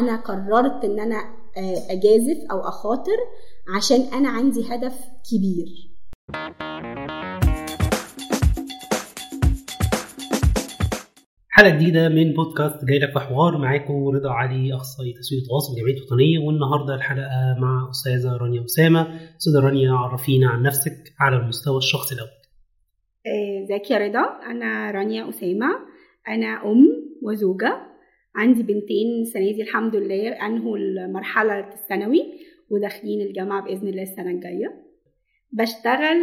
أنا قررت إن أنا أجازف أو أخاطر عشان أنا عندي هدف كبير. حلقة جديدة من بودكاست جاي لك في حوار معاكم رضا علي أخصائي تسويق تواصل جمعية وطنية والنهاردة الحلقة مع أستاذة رانيا أسامة. أستاذة رانيا عرفينا عن نفسك على المستوى الشخصي الأول. ازيك يا رضا؟ أنا رانيا أسامة. أنا أم وزوجة. عندي بنتين السنة دي الحمد لله أنهوا المرحلة الثانوي وداخلين الجامعة بإذن الله السنة الجاية. بشتغل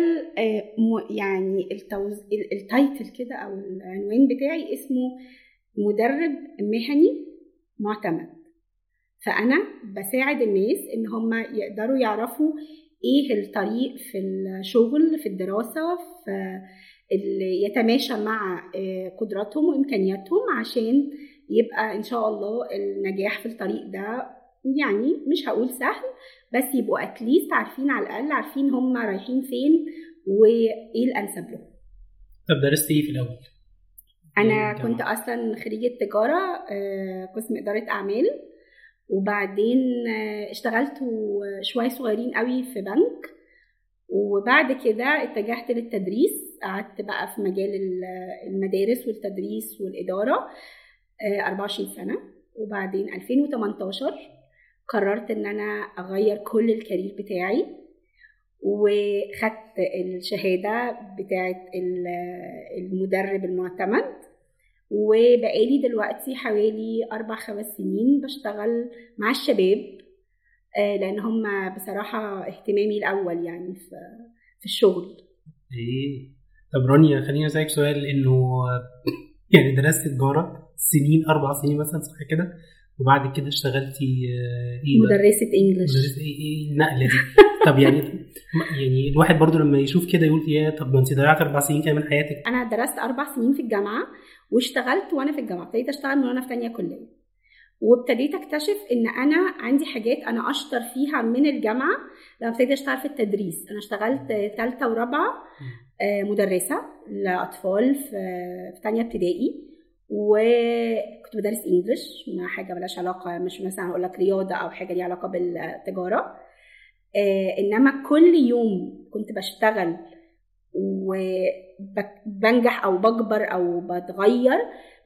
يعني التوز... التايتل كده أو العنوان بتاعي اسمه مدرب مهني معتمد. فأنا بساعد الناس إن هم يقدروا يعرفوا إيه الطريق في الشغل في الدراسة في اللي يتماشى مع قدراتهم وإمكانياتهم عشان يبقى إن شاء الله النجاح في الطريق ده يعني مش هقول سهل بس يبقوا اتليست عارفين على الأقل عارفين هم رايحين فين وإيه الأنسب لهم. طب درست إيه في الأول؟ أنا كنت أصلا خريجة تجارة قسم إدارة أعمال وبعدين اشتغلت شوية صغيرين قوي في بنك وبعد كده اتجهت للتدريس قعدت بقى في مجال المدارس والتدريس والإدارة. 24 سنة. وبعدين 2018 قررت إن أنا أغير كل الكارير بتاعي وخدت الشهادة بتاعه المدرب المعتمد. وبقالي دلوقتي حوالي أربع خمس سنين بشتغل مع الشباب لأن هم بصراحة اهتمامي الأول يعني في الشغل. إيه. طب رانيا خليني أسألك سؤال إنه يعني درست تجارة سنين أربع سنين مثلا صح كده؟ وبعد كده اشتغلتي إيه مدرسة إنجلش. مدرسة إيه إيه النقلة دي. طب يعني يعني الواحد برضو لما يشوف كده يقول يا طب ما انت ضيعت أربع سنين كده من حياتك. أنا درست أربع سنين في الجامعة واشتغلت وأنا في الجامعة. ابتديت أشتغل من وأنا في ثانية كلية. وابتديت أكتشف إن أنا عندي حاجات أنا أشطر فيها من الجامعة لما ابتديت أشتغل في التدريس. أنا اشتغلت ثالثه ورابعة. مدرسة لأطفال في ثانية ابتدائي وكنت بدرس انجلش ما حاجة ملهاش علاقة مش مثلا أقول لك رياضة أو حاجة ليها علاقة بالتجارة. آه إنما كل يوم كنت بشتغل وبنجح أو بكبر أو بتغير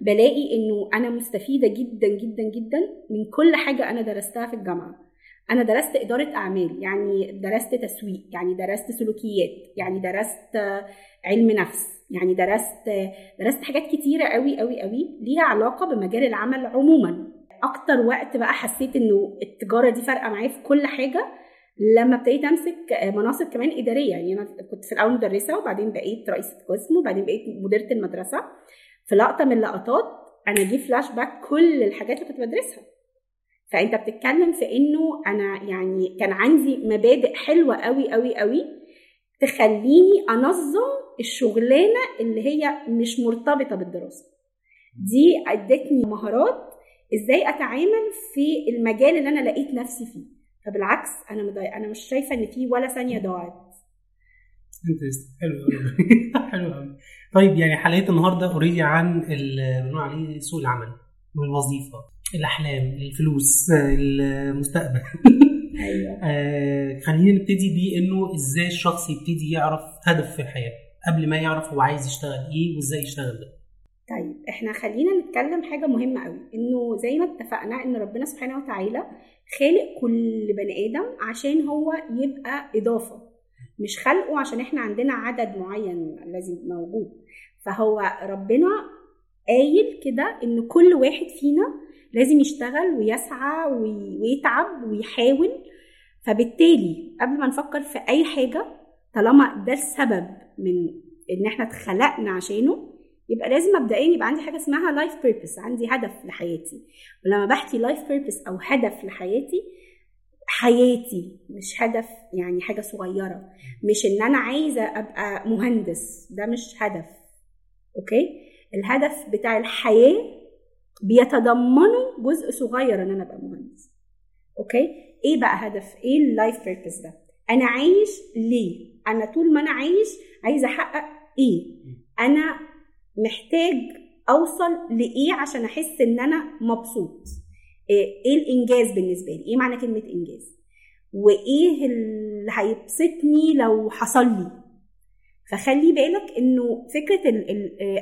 بلاقي إنه أنا مستفيدة جدا جدا جدا من كل حاجة أنا درستها في الجامعة. أنا درست إدارة أعمال يعني درست تسويق يعني درست سلوكيات يعني درست علم نفس يعني درست درست حاجات كتيرة قوي قوي قوي ليها علاقة بمجال العمل عموما. أكتر وقت بقى حسيت إنه التجارة دي فارقة معايا في كل حاجة لما ابتديت أمسك مناصب كمان إدارية يعني أنا كنت في الأول مدرسة وبعدين بقيت رئيسة قسم وبعدين بقيت مديرة المدرسة. في لقطة من اللقطات أنا جه فلاش باك كل الحاجات اللي كنت بدرسها. فأنت بتتكلم في إنه أنا يعني كان عندي مبادئ حلوة قوي قوي قوي تخليني أنظم الشغلانة اللي هي مش مرتبطة بالدراسة. دي ادتني مهارات إزاي أتعامل في المجال اللي أنا لقيت نفسي فيه. فبالعكس أنا مضي... أنا مش شايفة إن في ولا ثانية ضاعت. حلو قوي حلو قوي طيب يعني حلقه النهارده اوريدي عن اللي بنقول عليه سوق العمل. والوظيفه الأحلام الفلوس المستقبل. أيوه. آه خلينا نبتدي بيه إنه إزاي الشخص يبتدي يعرف هدف في الحياة قبل ما يعرف هو عايز يشتغل إيه وإزاي يشتغل ده. طيب إحنا خلينا نتكلم حاجة مهمة قوي إنه زي ما اتفقنا إن ربنا سبحانه وتعالى خالق كل بني آدم عشان هو يبقى إضافة مش خلقه عشان إحنا عندنا عدد معين الذي موجود. فهو ربنا قايل كده إن كل واحد فينا لازم يشتغل ويسعى ويتعب ويحاول. فبالتالي قبل ما نفكر في أي حاجة طالما ده السبب من إن إحنا اتخلقنا عشانه يبقى لازم مبدئيا يبقى عندي حاجة اسمها life purpose عندي هدف لحياتي. ولما بحكي life purpose أو هدف لحياتي حياتي مش هدف يعني حاجة صغيرة. مش إن أنا عايزة أبقى مهندس ده مش هدف. okay؟ الهدف بتاع الحياة بيتضمنه جزء صغير إن أنا أبقى مهندس. okay؟ إيه بقى هدف؟ إيه ال life purpose ده؟ أنا عايش ليه؟ أنا طول ما أنا عايش عايزه أحقق إيه؟ أنا محتاج أوصل لإيه عشان أحس إن أنا مبسوط؟ إيه الإنجاز بالنسبة لي؟ إيه معنى كلمة إنجاز؟ وإيه اللي هيبسطني لو حصل لي؟ فخلي بالك إنه فكرة ال ال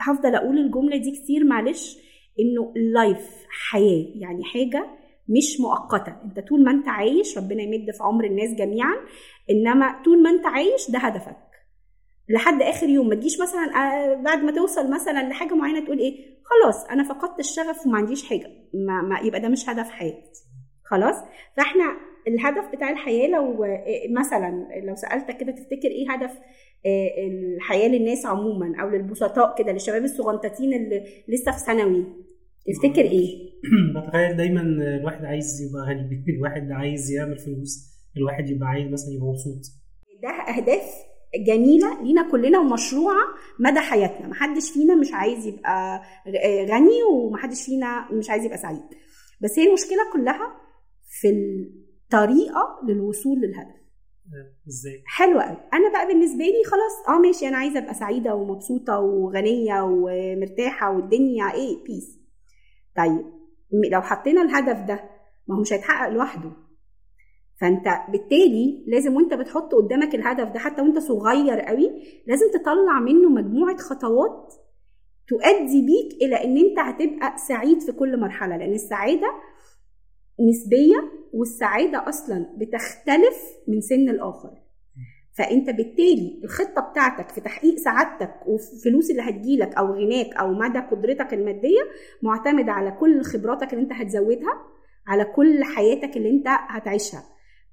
هفضل أقول الجملة دي كتير معلش إنه اللايف حياة يعني حاجة مش مؤقتة. أنت طول ما أنت عايش ربنا يمد في عمر الناس جميعا إنما طول ما أنت عايش ده هدفك. لحد آخر يوم ما تجيش مثلا بعد ما توصل مثلا لحاجة معينة تقول إيه؟ خلاص أنا فقدت الشغف وما عنديش حاجة. ما يبقى ده مش هدف حياتي. خلاص؟ فإحنا الهدف بتاع الحياة لو مثلا لو سألتك كده تفتكر إيه هدف الحياة للناس عموما أو للبسطاء كده للشباب الصغنطتين اللي لسه في ثانوي تفتكر إيه؟ بتخيل دايما الواحد عايز يبقى غني الواحد عايز يعمل فلوس الواحد يبقى عايز مثلا يبقى مبسوط. ده أهداف جميلة لينا كلنا ومشروعه مدى حياتنا. محدش فينا مش عايز يبقى غني ومحدش فينا مش عايز يبقى سعيد. بس هي المشكلة كلها في الطريقة للوصول للهدف. إزاي؟ حلوة قوي. أنا بقى بالنسبة لي خلاص آه ماشي أنا عايزة أبقى سعيدة ومبسوطة وغنية ومرتاحة والدنيا إيه بيس طيب لو حطينا الهدف ده ما هو مش هيتحقق لوحده. فأنت بالتالي لازم وأنت بتحط قدامك الهدف ده حتى وأنت صغير قوي لازم تطلع منه مجموعة خطوات تؤدي بيك إلى إن أنت هتبقى سعيد في كل مرحلة. لأن السعادة نسبية والسعادة أصلا بتختلف من سن لآخر. فأنت بالتالي الخطة بتاعتك في تحقيق سعادتك والفلوس اللي هتجيلك أو غناك أو مدى قدرتك المادية معتمدة على كل خبراتك اللي أنت هتزودها على كل حياتك اللي أنت هتعيشها.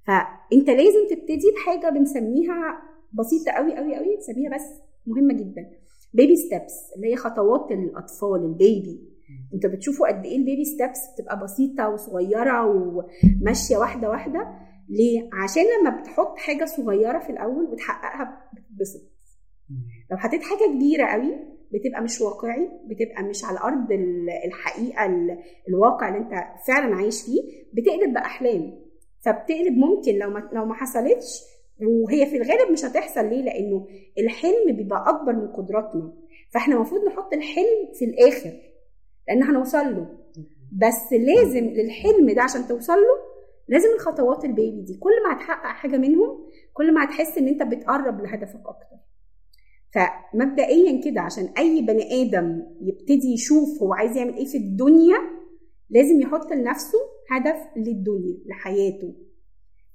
فأنت لازم تبتدي بحاجة بنسميها بسيطة قوي قوي قوي نسميها بس مهمة جدا. baby steps اللي هي خطوات الأطفال ال baby. انت بتشوفوا قد إيه ال baby steps بتبقى بسيطة وصغيرة وماشية واحدة واحدة. ليه؟ عشان لما بتحط حاجة صغيرة في الأول وتحققها بتتبسط. لو حطيت حاجة كبيرة قوي بتبقى مش واقعي بتبقى مش على أرض الحقيقة الواقع اللي انت فعلا عايش فيه بتقلب بأحلام. فبتقلب ممكن لو ما لو ما حصلتش وهي في الغالب مش هتحصل. ليه؟ لأنه الحلم بيبقى أكبر من قدراتنا. فإحنا المفروض نحط الحلم في الآخر. لأن هنوصل له. بس لازم للحلم ده عشان توصل له لازم الخطوات البيبي دي كل ما هتحقق حاجة منهم كل ما هتحس إن أنت بتقرب لهدفك أكتر. فمبدئيا كده عشان أي بني آدم يبتدي يشوف هو عايز يعمل إيه في الدنيا لازم يحط لنفسه هدف للدنيا لحياته.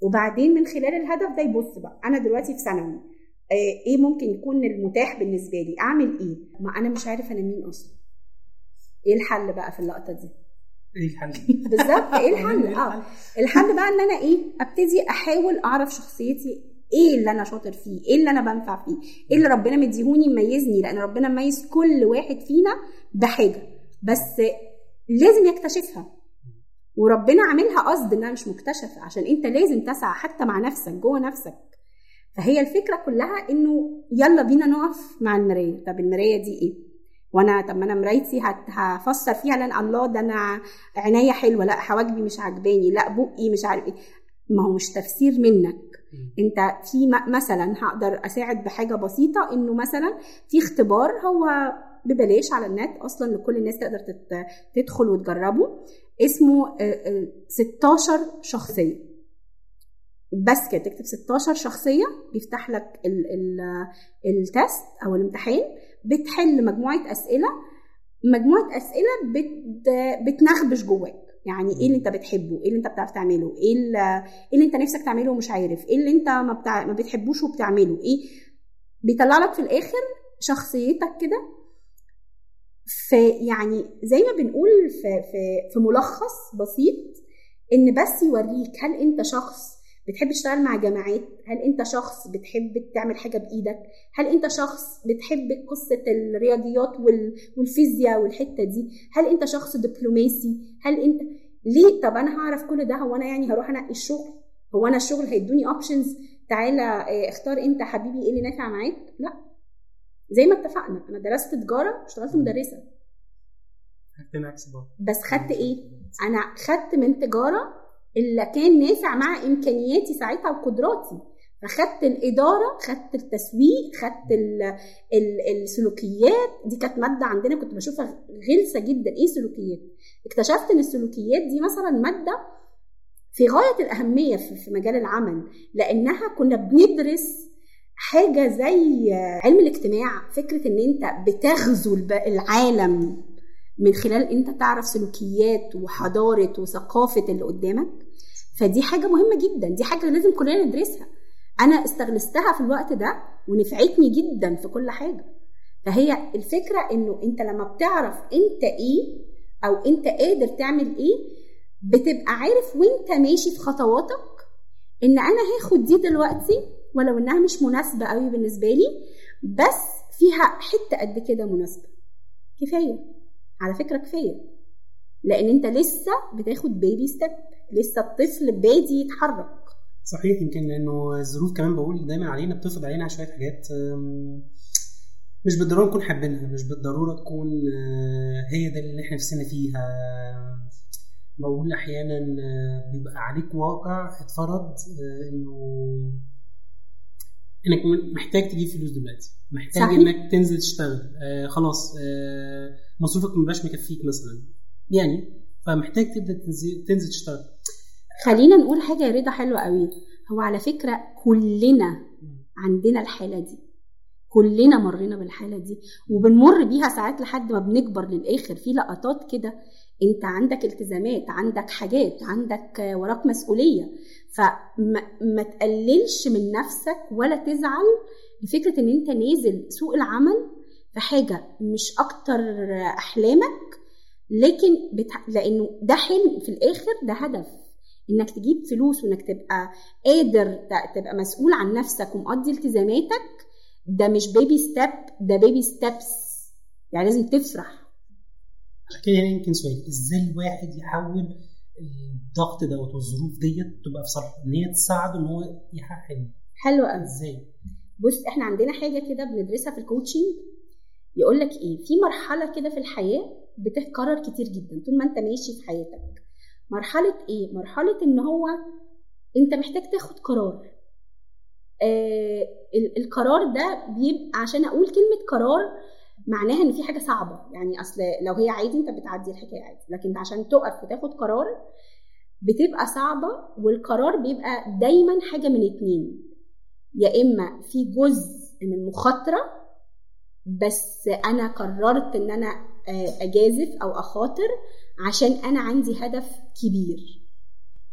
وبعدين من خلال الهدف ده يبص بقى أنا دلوقتي في ثانوي إيه ممكن يكون المتاح بالنسبة لي؟ أعمل إيه؟ ما أنا مش عارف أنا مين أصلا. إيه الحل بقى في اللقطة دي؟ إيه الحل؟ بالظبط إيه الحل؟ آه. الحل؟ بقى ان أنا إيه ابتدي احاول اعرف شخصيتي إيه اللي أنا شاطر فيه؟ إيه اللي أنا بنفع فيه؟ إيه اللي ربنا مديهوني مميزني لأن ربنا مميز كل واحد فينا بحاجة بس لازم يكتشفها. وربنا عاملها قصد انها مش مكتشفة عشان انت لازم تسعى حتى مع نفسك جوه نفسك. فهي الفكرة كلها إنه يلا بينا نقف مع المراية. طب المراية دي إيه؟ وأنا طب ما أنا مرايتي هفسر فيها لأن الله ده أنا عينيا حلوة. لا حواجبي مش عجباني لا بقي مش عارف إيه. ما هو مش تفسير منك. انت في مثلا هقدر أساعد بحاجة بسيطة إنه مثلا في اختبار هو ببلاش على النت أصلا لكل الناس تقدر تدخل وتجربه. اسمه 16 شخصية. بس كده تكتب 16 شخصية بيفتح لك ال ال التست أو الامتحان. بتحل مجموعة أسئلة مجموعة أسئلة بت بتنخبش جواك. يعني إيه اللي أنت بتحبه؟ إيه اللي أنت بتعرف تعمله؟ إيه اللي, إيه اللي أنت نفسك تعمله ومش عارف؟ إيه اللي أنت ما, بتع... ما بتحبوش وبتعمله؟ إيه؟ بيطلع لك في الآخر شخصيتك كده. في يعني زي ما بنقول في في في ملخص بسيط إن بس يوريك هل أنت شخص بتحب تشتغل مع جماعات؟ هل أنت شخص بتحب تعمل حاجة بإيدك؟ هل أنت شخص بتحب قصة الرياضيات والفيزياء والحتة دي؟ هل أنت شخص دبلوماسي؟ هل أنت ليه؟ طب أنا هعرف كل ده هو أنا يعني هروح أنقي الشغل؟ هو أنا الشغل هيدوني options تعالى اختار أنت حبيبي إيه اللي نافع معاك؟ لا. زي ما اتفقنا أنا درست تجارة واشتغلت مدرسة. بس خدت إيه؟ أنا خدت من تجارة اللي كان نافع مع إمكانياتي ساعتها وقدراتي. فخدت الإدارة خدت التسويق خدت ال ال السلوكيات. دي كانت مادة عندنا كنت بشوفها غلسة جدا. إيه سلوكيات اكتشفت إن السلوكيات دي مثلا مادة في غاية الأهمية في مجال العمل لأنها كنا بندرس حاجة زي علم الاجتماع فكرة إن أنت بتغزو العالم. من خلال أنت تعرف سلوكيات وحضارة وثقافة اللي قدامك فدي حاجة مهمة جدا دي حاجة لازم كلنا ندرسها. أنا استغلستها في الوقت ده ونفعتني جدا في كل حاجة. فهي الفكرة إنه أنت لما بتعرف أنت إيه أو أنت قادر تعمل إيه بتبقى عارف وأنت ماشي في خطواتك إن أنا هاخد دي دلوقتي ولو إنها مش مناسبة قوي بالنسبة لي بس فيها حتة قد كده مناسبة. كفاية. على فكرة كفاية. لأن أنت لسه بتاخد baby step لسه الطفل بادي يتحرك. صحيح يمكن لأنه الظروف كمان بقول دايما علينا بتفرض علينا شوية حاجات مش بالضرورة نكون حابينها مش بالضرورة تكون آه، هي ده اللي إحنا نفسنا فيها. بقول أحيانا آه، بيبقى عليك واقع اتفرض آه، إنه إنك محتاج تجيب فلوس دلوقتي. محتاج صحيح. إنك تنزل تشتغل. آه خلاص آه مصروفك مبقاش مكفيك مثلا. يعني فمحتاج تبدأ تنزل تنزل تشتغل. خلينا نقول حاجة يا رضا حلوة قوي. هو على فكرة كلنا عندنا الحالة دي. كلنا مرينا بالحالة دي وبنمر بيها ساعات لحد ما بنكبر للآخر. في لقطات كده انت عندك التزامات عندك حاجات عندك وراك مسؤولية فما ما تقللش من نفسك ولا تزعل لفكرة إن أنت نازل سوق العمل في حاجة مش أكتر أحلامك لكن بتح... لأنه ده حلم في الآخر ده هدف. إنك تجيب فلوس وإنك تبقى قادر تبقى مسؤول عن نفسك ومقضي التزاماتك ده مش بيبي ستيب ده baby steps يعني لازم تفرح. عشان كده هنا يمكن سؤال إزاي الواحد يحول الضغط دوت والظروف ديت تبقى في صالحه؟ إن هي تساعده إن هو يحقق حلمه حلو قوي. إزاي؟ بص إحنا عندنا حاجة كده بندرسها في ال coaching يقول لك إيه؟ في مرحلة كده في الحياة بتتكرر كتير جدا طول ما أنت ماشي في حياتك. مرحلة إيه؟ مرحلة إن هو أنت محتاج تاخد قرار. آه ال- القرار ده بيبقى عشان أقول كلمة قرار معناها إن في حاجة صعبة. يعني أصل لو هي عادي أنت بتعدي الحكاية عادي لكن عشان تقف وتاخد قرار بتبقى صعبة والقرار بيبقى دايما حاجة من اتنين. يا إما في جزء من مخاطره بس أنا قررت إن أنا آه، أجازف أو أخاطر عشان أنا عندي هدف كبير.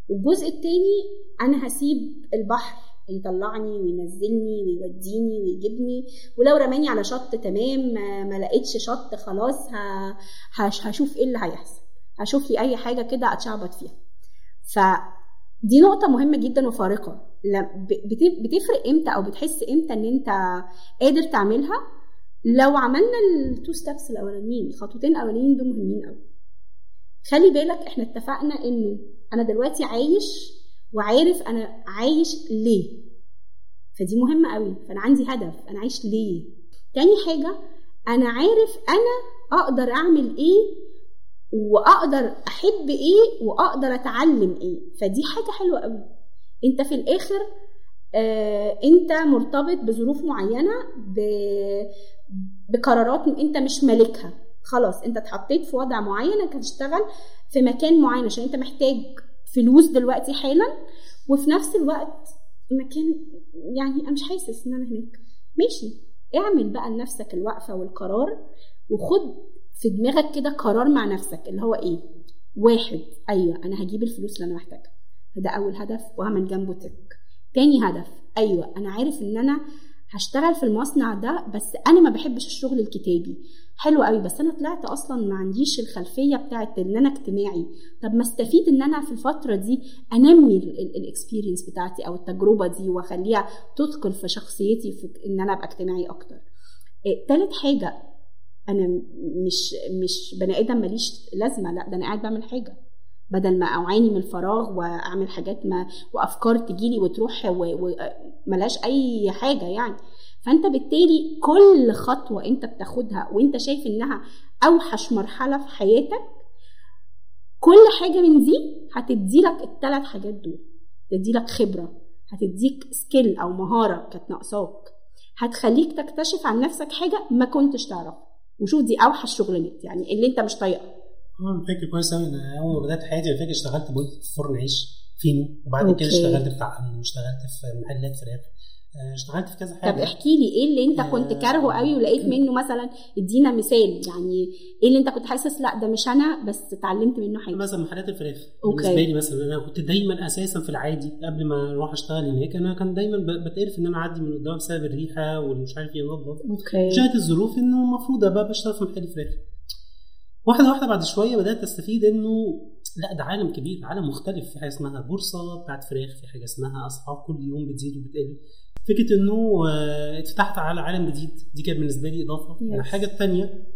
والجزء التاني أنا هسيب البحر يطلعني وينزلني ويوديني ويجيبني. ولو رماني على شط تمام. ما- لقيتش شط خلاص. هشوف إيه اللي هيحصل. هشوف لي أي حاجة كده أتشعبط فيها. فدي نقطة مهمة جدا بت- بتفرق إمتى أو بتحس إمتى إن أنت قادر تعملها؟ لو عملنا التو ستابس الأولانيين الخطوتين الأولانيين دول مهمين قوي خلي بالك إحنا اتفقنا إنه أنا دلوقتي عايش وعارف أنا عايش ليه. فدي مهمة قوي. فأنا عندي هدف. أنا عايش ليه. تاني حاجة أنا عارف أنا أقدر أعمل إيه وأقدر أحب إيه وأقدر أتعلم إيه. فدي حاجة حلوة قوي. أنت في الآخر آه أنت مرتبط بظروف معينة ب... بقرارات أنت مش مالكها. خلاص أنت اتحطيت في وضع معين انك هتشتغل في مكان معين عشان أنت محتاج فلوس دلوقتي حالا وفي نفس الوقت مكان يعني أنا مش حاسس إن أنا هناك. ماشي. اعمل بقى لنفسك الوقفة والقرار وخد في دماغك كده قرار مع نفسك اللي هو إيه؟ واحد. أيوه أنا هجيب الفلوس اللي أنا محتاجها. فده أول هدف واعمل جنبه تك. تاني هدف أيوه أنا عارف إن أنا هشتغل في المصنع ده بس أنا ما بحبش الشغل الكتابي. حلو قوي بس أنا طلعت أصلا ما عنديش الخلفية بتاعت إن أنا اجتماعي. طب ما أستفيد إن أنا في الفترة دي أنمي الاكسبيرينس بتاعتي أو التجربة دي وأخليها تثقل في شخصيتي في إن أنا أبقى اجتماعي أكتر. إيه، تالت حاجة أنا مش مش بني آدم ماليش لازمة لأ ده أنا قاعد بعمل حاجة. بدل ما أعاني من الفراغ وأعمل حاجات ما وأفكار تجيلي وتروح وملاش أي حاجة يعني. فأنت بالتالي كل خطوة أنت بتاخدها وأنت شايف إنها أوحش مرحلة في حياتك كل حاجة من دي هتدي لك الثلاث حاجات دول. تدي لك خبرة هتديك سكيل أو مهارة كانت ناقصاك. هتخليك تكتشف عن نفسك حاجة ما كنتش تعرفها. وشوف دي أوحش شغلانات يعني اللي أنت مش طايقها. أه فاكر كويس قوي أنا أول ما بدأت حياتي فاكر اشتغلت بقول في فرن عيش. فينو وبعد. كده اشتغلت بتاع امن واشتغلت في محلات فراخ. آه، اشتغلت في كذا حاجة. طب احكي لي إيه اللي أنت كنت آه. كارهه قوي ولقيت منه مثلا؟ إدينا مثال يعني إيه اللي أنت كنت حاسس لأ ده مش أنا بس اتعلمت منه حاجة؟ مثلا محلات الفراخ. okay. بالنسبة لي مثلا أنا كنت دايما أساسا في العادي قبل ما أروح أشتغل هناك أنا كان دايما بتقرف إن أنا أعدي من قدام بسبب الريحة والمش عارف إيه انضف okay. جاءت الظروف إنه المفروض أبقى بشتغل في محل فراخ. واحدة واحدة بعد شوية بدأت أستفيد إنه لا ده عالم كبير عالم مختلف. في حاجة اسمها بورصة بتاعت فراخ في حاجة اسمها اسعار كل يوم بتزيد وبتقل. فكرة إنه آه، اتفتحت على عالم جديد دي كانت بالنسبة لي إضافة. Yes. الحاجة الثانية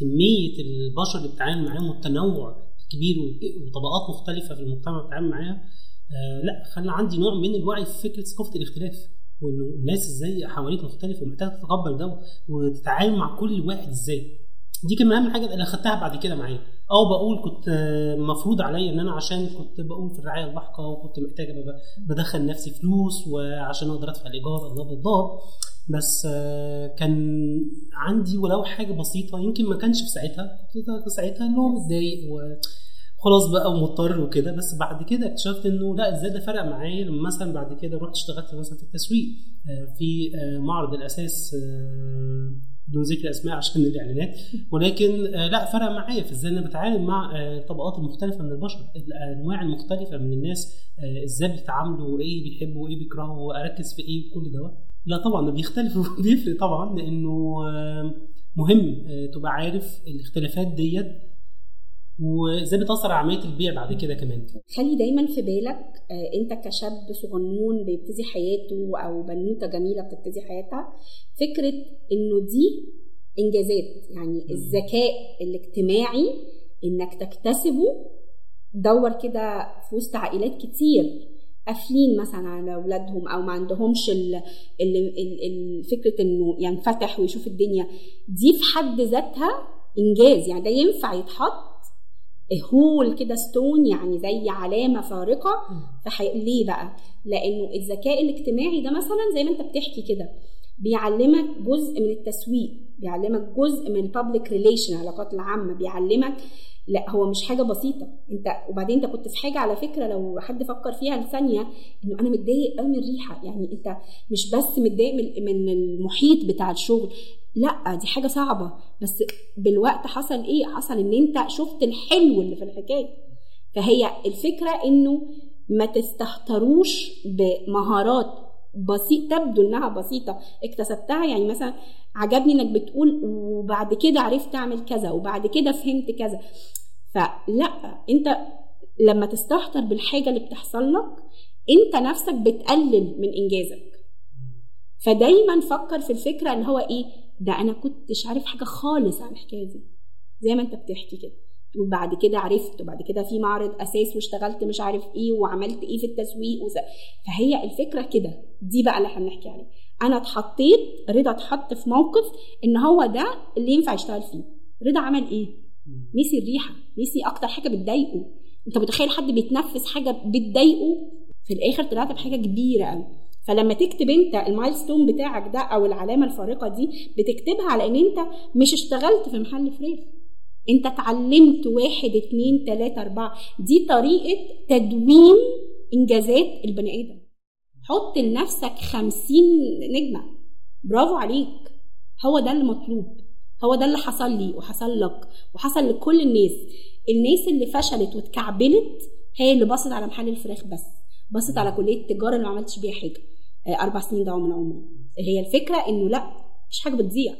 كمية البشر اللي بتتعامل معاهم والتنوع الكبير وطبقات مختلفة في المجتمع بتتعامل معاها آه، لا خلى عندي نوع من الوعي في فكرة ثقافة الاختلاف وإنه الناس إزاي حواليك مختلفة ومحتاجة تتقبل ده وتتعامل مع كل واحد إزاي. دي كان من أهم الحاجات اللي أخدتها بعد كده معايا. أو بقول كنت آه، مفروض عليا ان أنا عشان كنت بقول في الرعاية اللاحقه وكنت محتاج بدخل نفسي فلوس وعشان أقدر أدفع الإيجار الله بس آه، كان عندي ولو حاجة بسيطة يمكن ما كانش في ساعتها كنت ساعتها اللي هو متضايق وخلاص بقى ومضطر وكده. بس بعد كده اكتشفت إنه لا إزاي ده فرق معايا؟ لما مثلا بعد كده رحت اشتغلت مثلا في التسويق في معرض الأساس بدون ذكر أسماء عشان الإعلانات. ولكن آه، لا فرق معايا في إزاي أنا بتعامل مع آه، الطبقات المختلفه من البشر. الأنواع المختلفة من الناس آه، إزاي بيتعاملوا وإيه بيحبوا وإيه بيكرهوا وأركز في إيه وكل ده. لا طبعا بيختلف وبيفرق طبعا لأنه آه، مهم آه، تبقى عارف الاختلافات ديت وازاي بتأثر على عملية البيع بعد كده كمان؟ خلي دايما في بالك آه، انت كشاب صغنون بيبتدي حياته أو بنوتة جميلة بتبتدي حياتها فكرة إنه دي إنجازات يعني الذكاء الاجتماعي إنك تكتسبه دور كده في وسط عائلات كتير قافلين مثلا على أولادهم أو ما عندهمش ال ال ال ال فكرة إنه ينفتح ويشوف الدنيا دي في حد ذاتها إنجاز يعني ده ينفع يتحط mile كده stone يعني زي علامة فارقة فحي... ليه بقى؟ لأنه الذكاء الاجتماعي ده مثلا زي ما انت بتحكي كده بيعلمك جزء من التسويق بيعلمك جزء من ال public relation العلاقات العامة بيعلمك لا هو مش حاجة بسيطة. انت وبعدين انت كنت في حاجة على فكرة لو حد فكر فيها لثانية انه أنا متضايق قوي من الريحة. يعني انت مش بس متضايق من المحيط بتاع الشغل. لا دي حاجة صعبة. بس بالوقت حصل إيه؟ حصل ان انت شفت الحلو اللي في الحكاية. فهي الفكرة انه ما تستهتروش بمهارات بسيط تبدو إنها بسيطة. اكتسبتها يعني مثلا عجبني إنك بتقول وبعد كده عرفت أعمل كذا وبعد كده فهمت كذا. فلا أنت لما تستهتر بالحاجة اللي بتحصل لك أنت نفسك بتقلل من إنجازك. فدايما فكر في الفكرة اللي هو إيه؟ ده أنا كنتش عارف حاجة خالص عن الحكاية دي. زي ما أنت بتحكي كده. وبعد كده عرفت وبعد كده في معرض أساس واشتغلت مش عارف إيه وعملت إيه في التسويق وز... فهي الفكرة كده دي بقى اللي إحنا بنحكي عليه. أنا اتحطيت رضا اتحط في موقف إن هو ده اللي ينفع يشتغل فيه. رضا عمل إيه؟ نسي الريحة نسي أكتر حاجة بتضايقه. أنت متخيل حد بيتنفس حاجة بتضايقه؟ في الآخر طلعت بحاجة كبيرة قوي فلما تكتب أنت المايلستون بتاعك ده أو العلامة الفارقة دي بتكتبها على إن أنت مش اشتغلت في محل فراخ. انت اتعلمت واحد اتنين تلاتة اربعة. دي طريقة تدوين انجازات البني آدم. حط لنفسك خمسين نجمة. برافو عليك. هو ده اللي مطلوب. هو ده اللي حصل لي وحصل لك وحصل لكل الناس. الناس اللي فشلت واتكعبلت هي اللي بصت على محل الفراخ بس. بصت على كلية التجارة اللي ما عملتش بيها حاجة. أربع سنين ضاعوا من عمري. هي الفكرة إنه لأ مش حاجة بتضيع.